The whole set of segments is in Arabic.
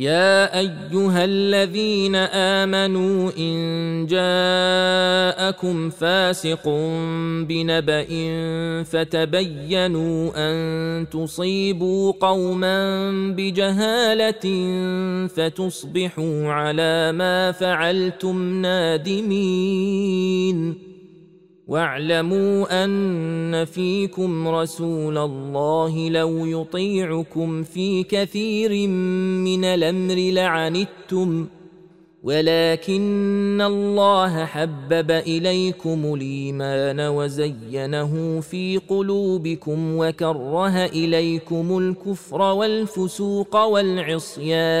يا أيها الذين آمنوا إن جاءكم فاسق بنبأ فتبينوا أن تصيبوا قوما بجهالة فتصبحوا على ما فعلتم نادمين. واعلموا أن فيكم رسول الله لو يطيعكم في كثير من الأمر لعنتم ولكن الله حبب إليكم الإيمان وزينه في قلوبكم وكره إليكم الكفر والفسوق والعصيان.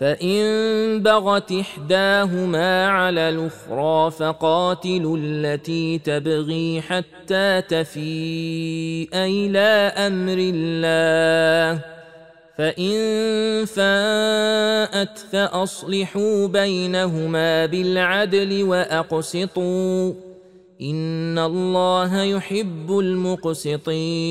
فان بغت احداهما على الاخرى فقاتلوا التي تبغي حتى تفيء إلى أمر الله فان فاءت فاصلحوا بينهما بالعدل واقسطوا ان الله يحب المقسطين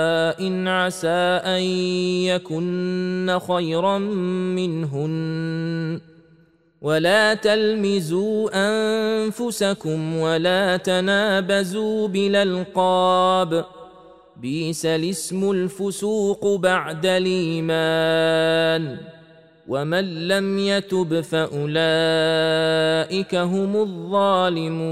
عسى ان يكن خيرا منهن ولا تلمزوا انفسكم ولا تنابزوا بالالقاب بيس الاسم الفسوق بعد الايمان ومن لم يتب فاولئك هم الظالمون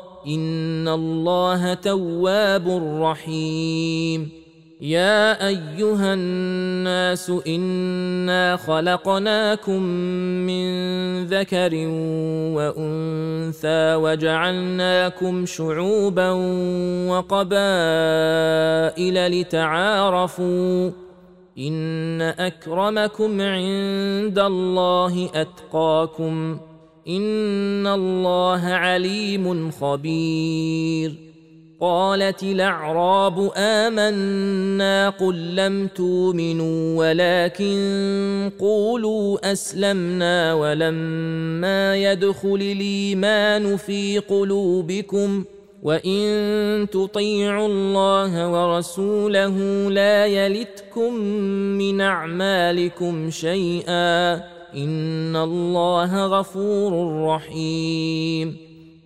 ان الله تواب رحيم. يا ايها الناس انا خلقناكم من ذكر وانثى وجعلناكم شعوبا وقبائل لتعارفوا ان اكرمكم عند الله اتقاكم ان الله عليم خبير. قالت الاعراب امنا قل لم تؤمنوا ولكن قولوا اسلمنا ولما يدخل الايمان في قلوبكم وان تطيعوا الله ورسوله لا يلتكم من اعمالكم شيئا ان الله غفور رحيم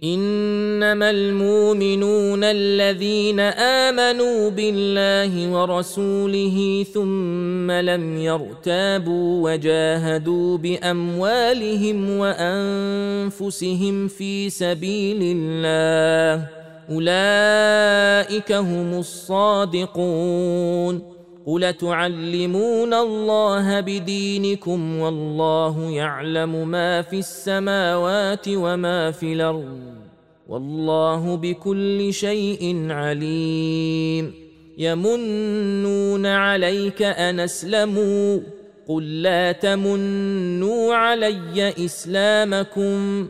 انما المؤمنون الذين امنوا بالله ورسوله ثم لم يرتابوا وجاهدوا باموالهم وانفسهم في سبيل الله أولئك هم الصادقون. قل تعلمون الله بدينكم والله يعلم ما في السماوات وما في الأرض. والله بكل شيء عليم. يمنون عليك أن أسلموا. قل لا تمنوا علي إسلامكم.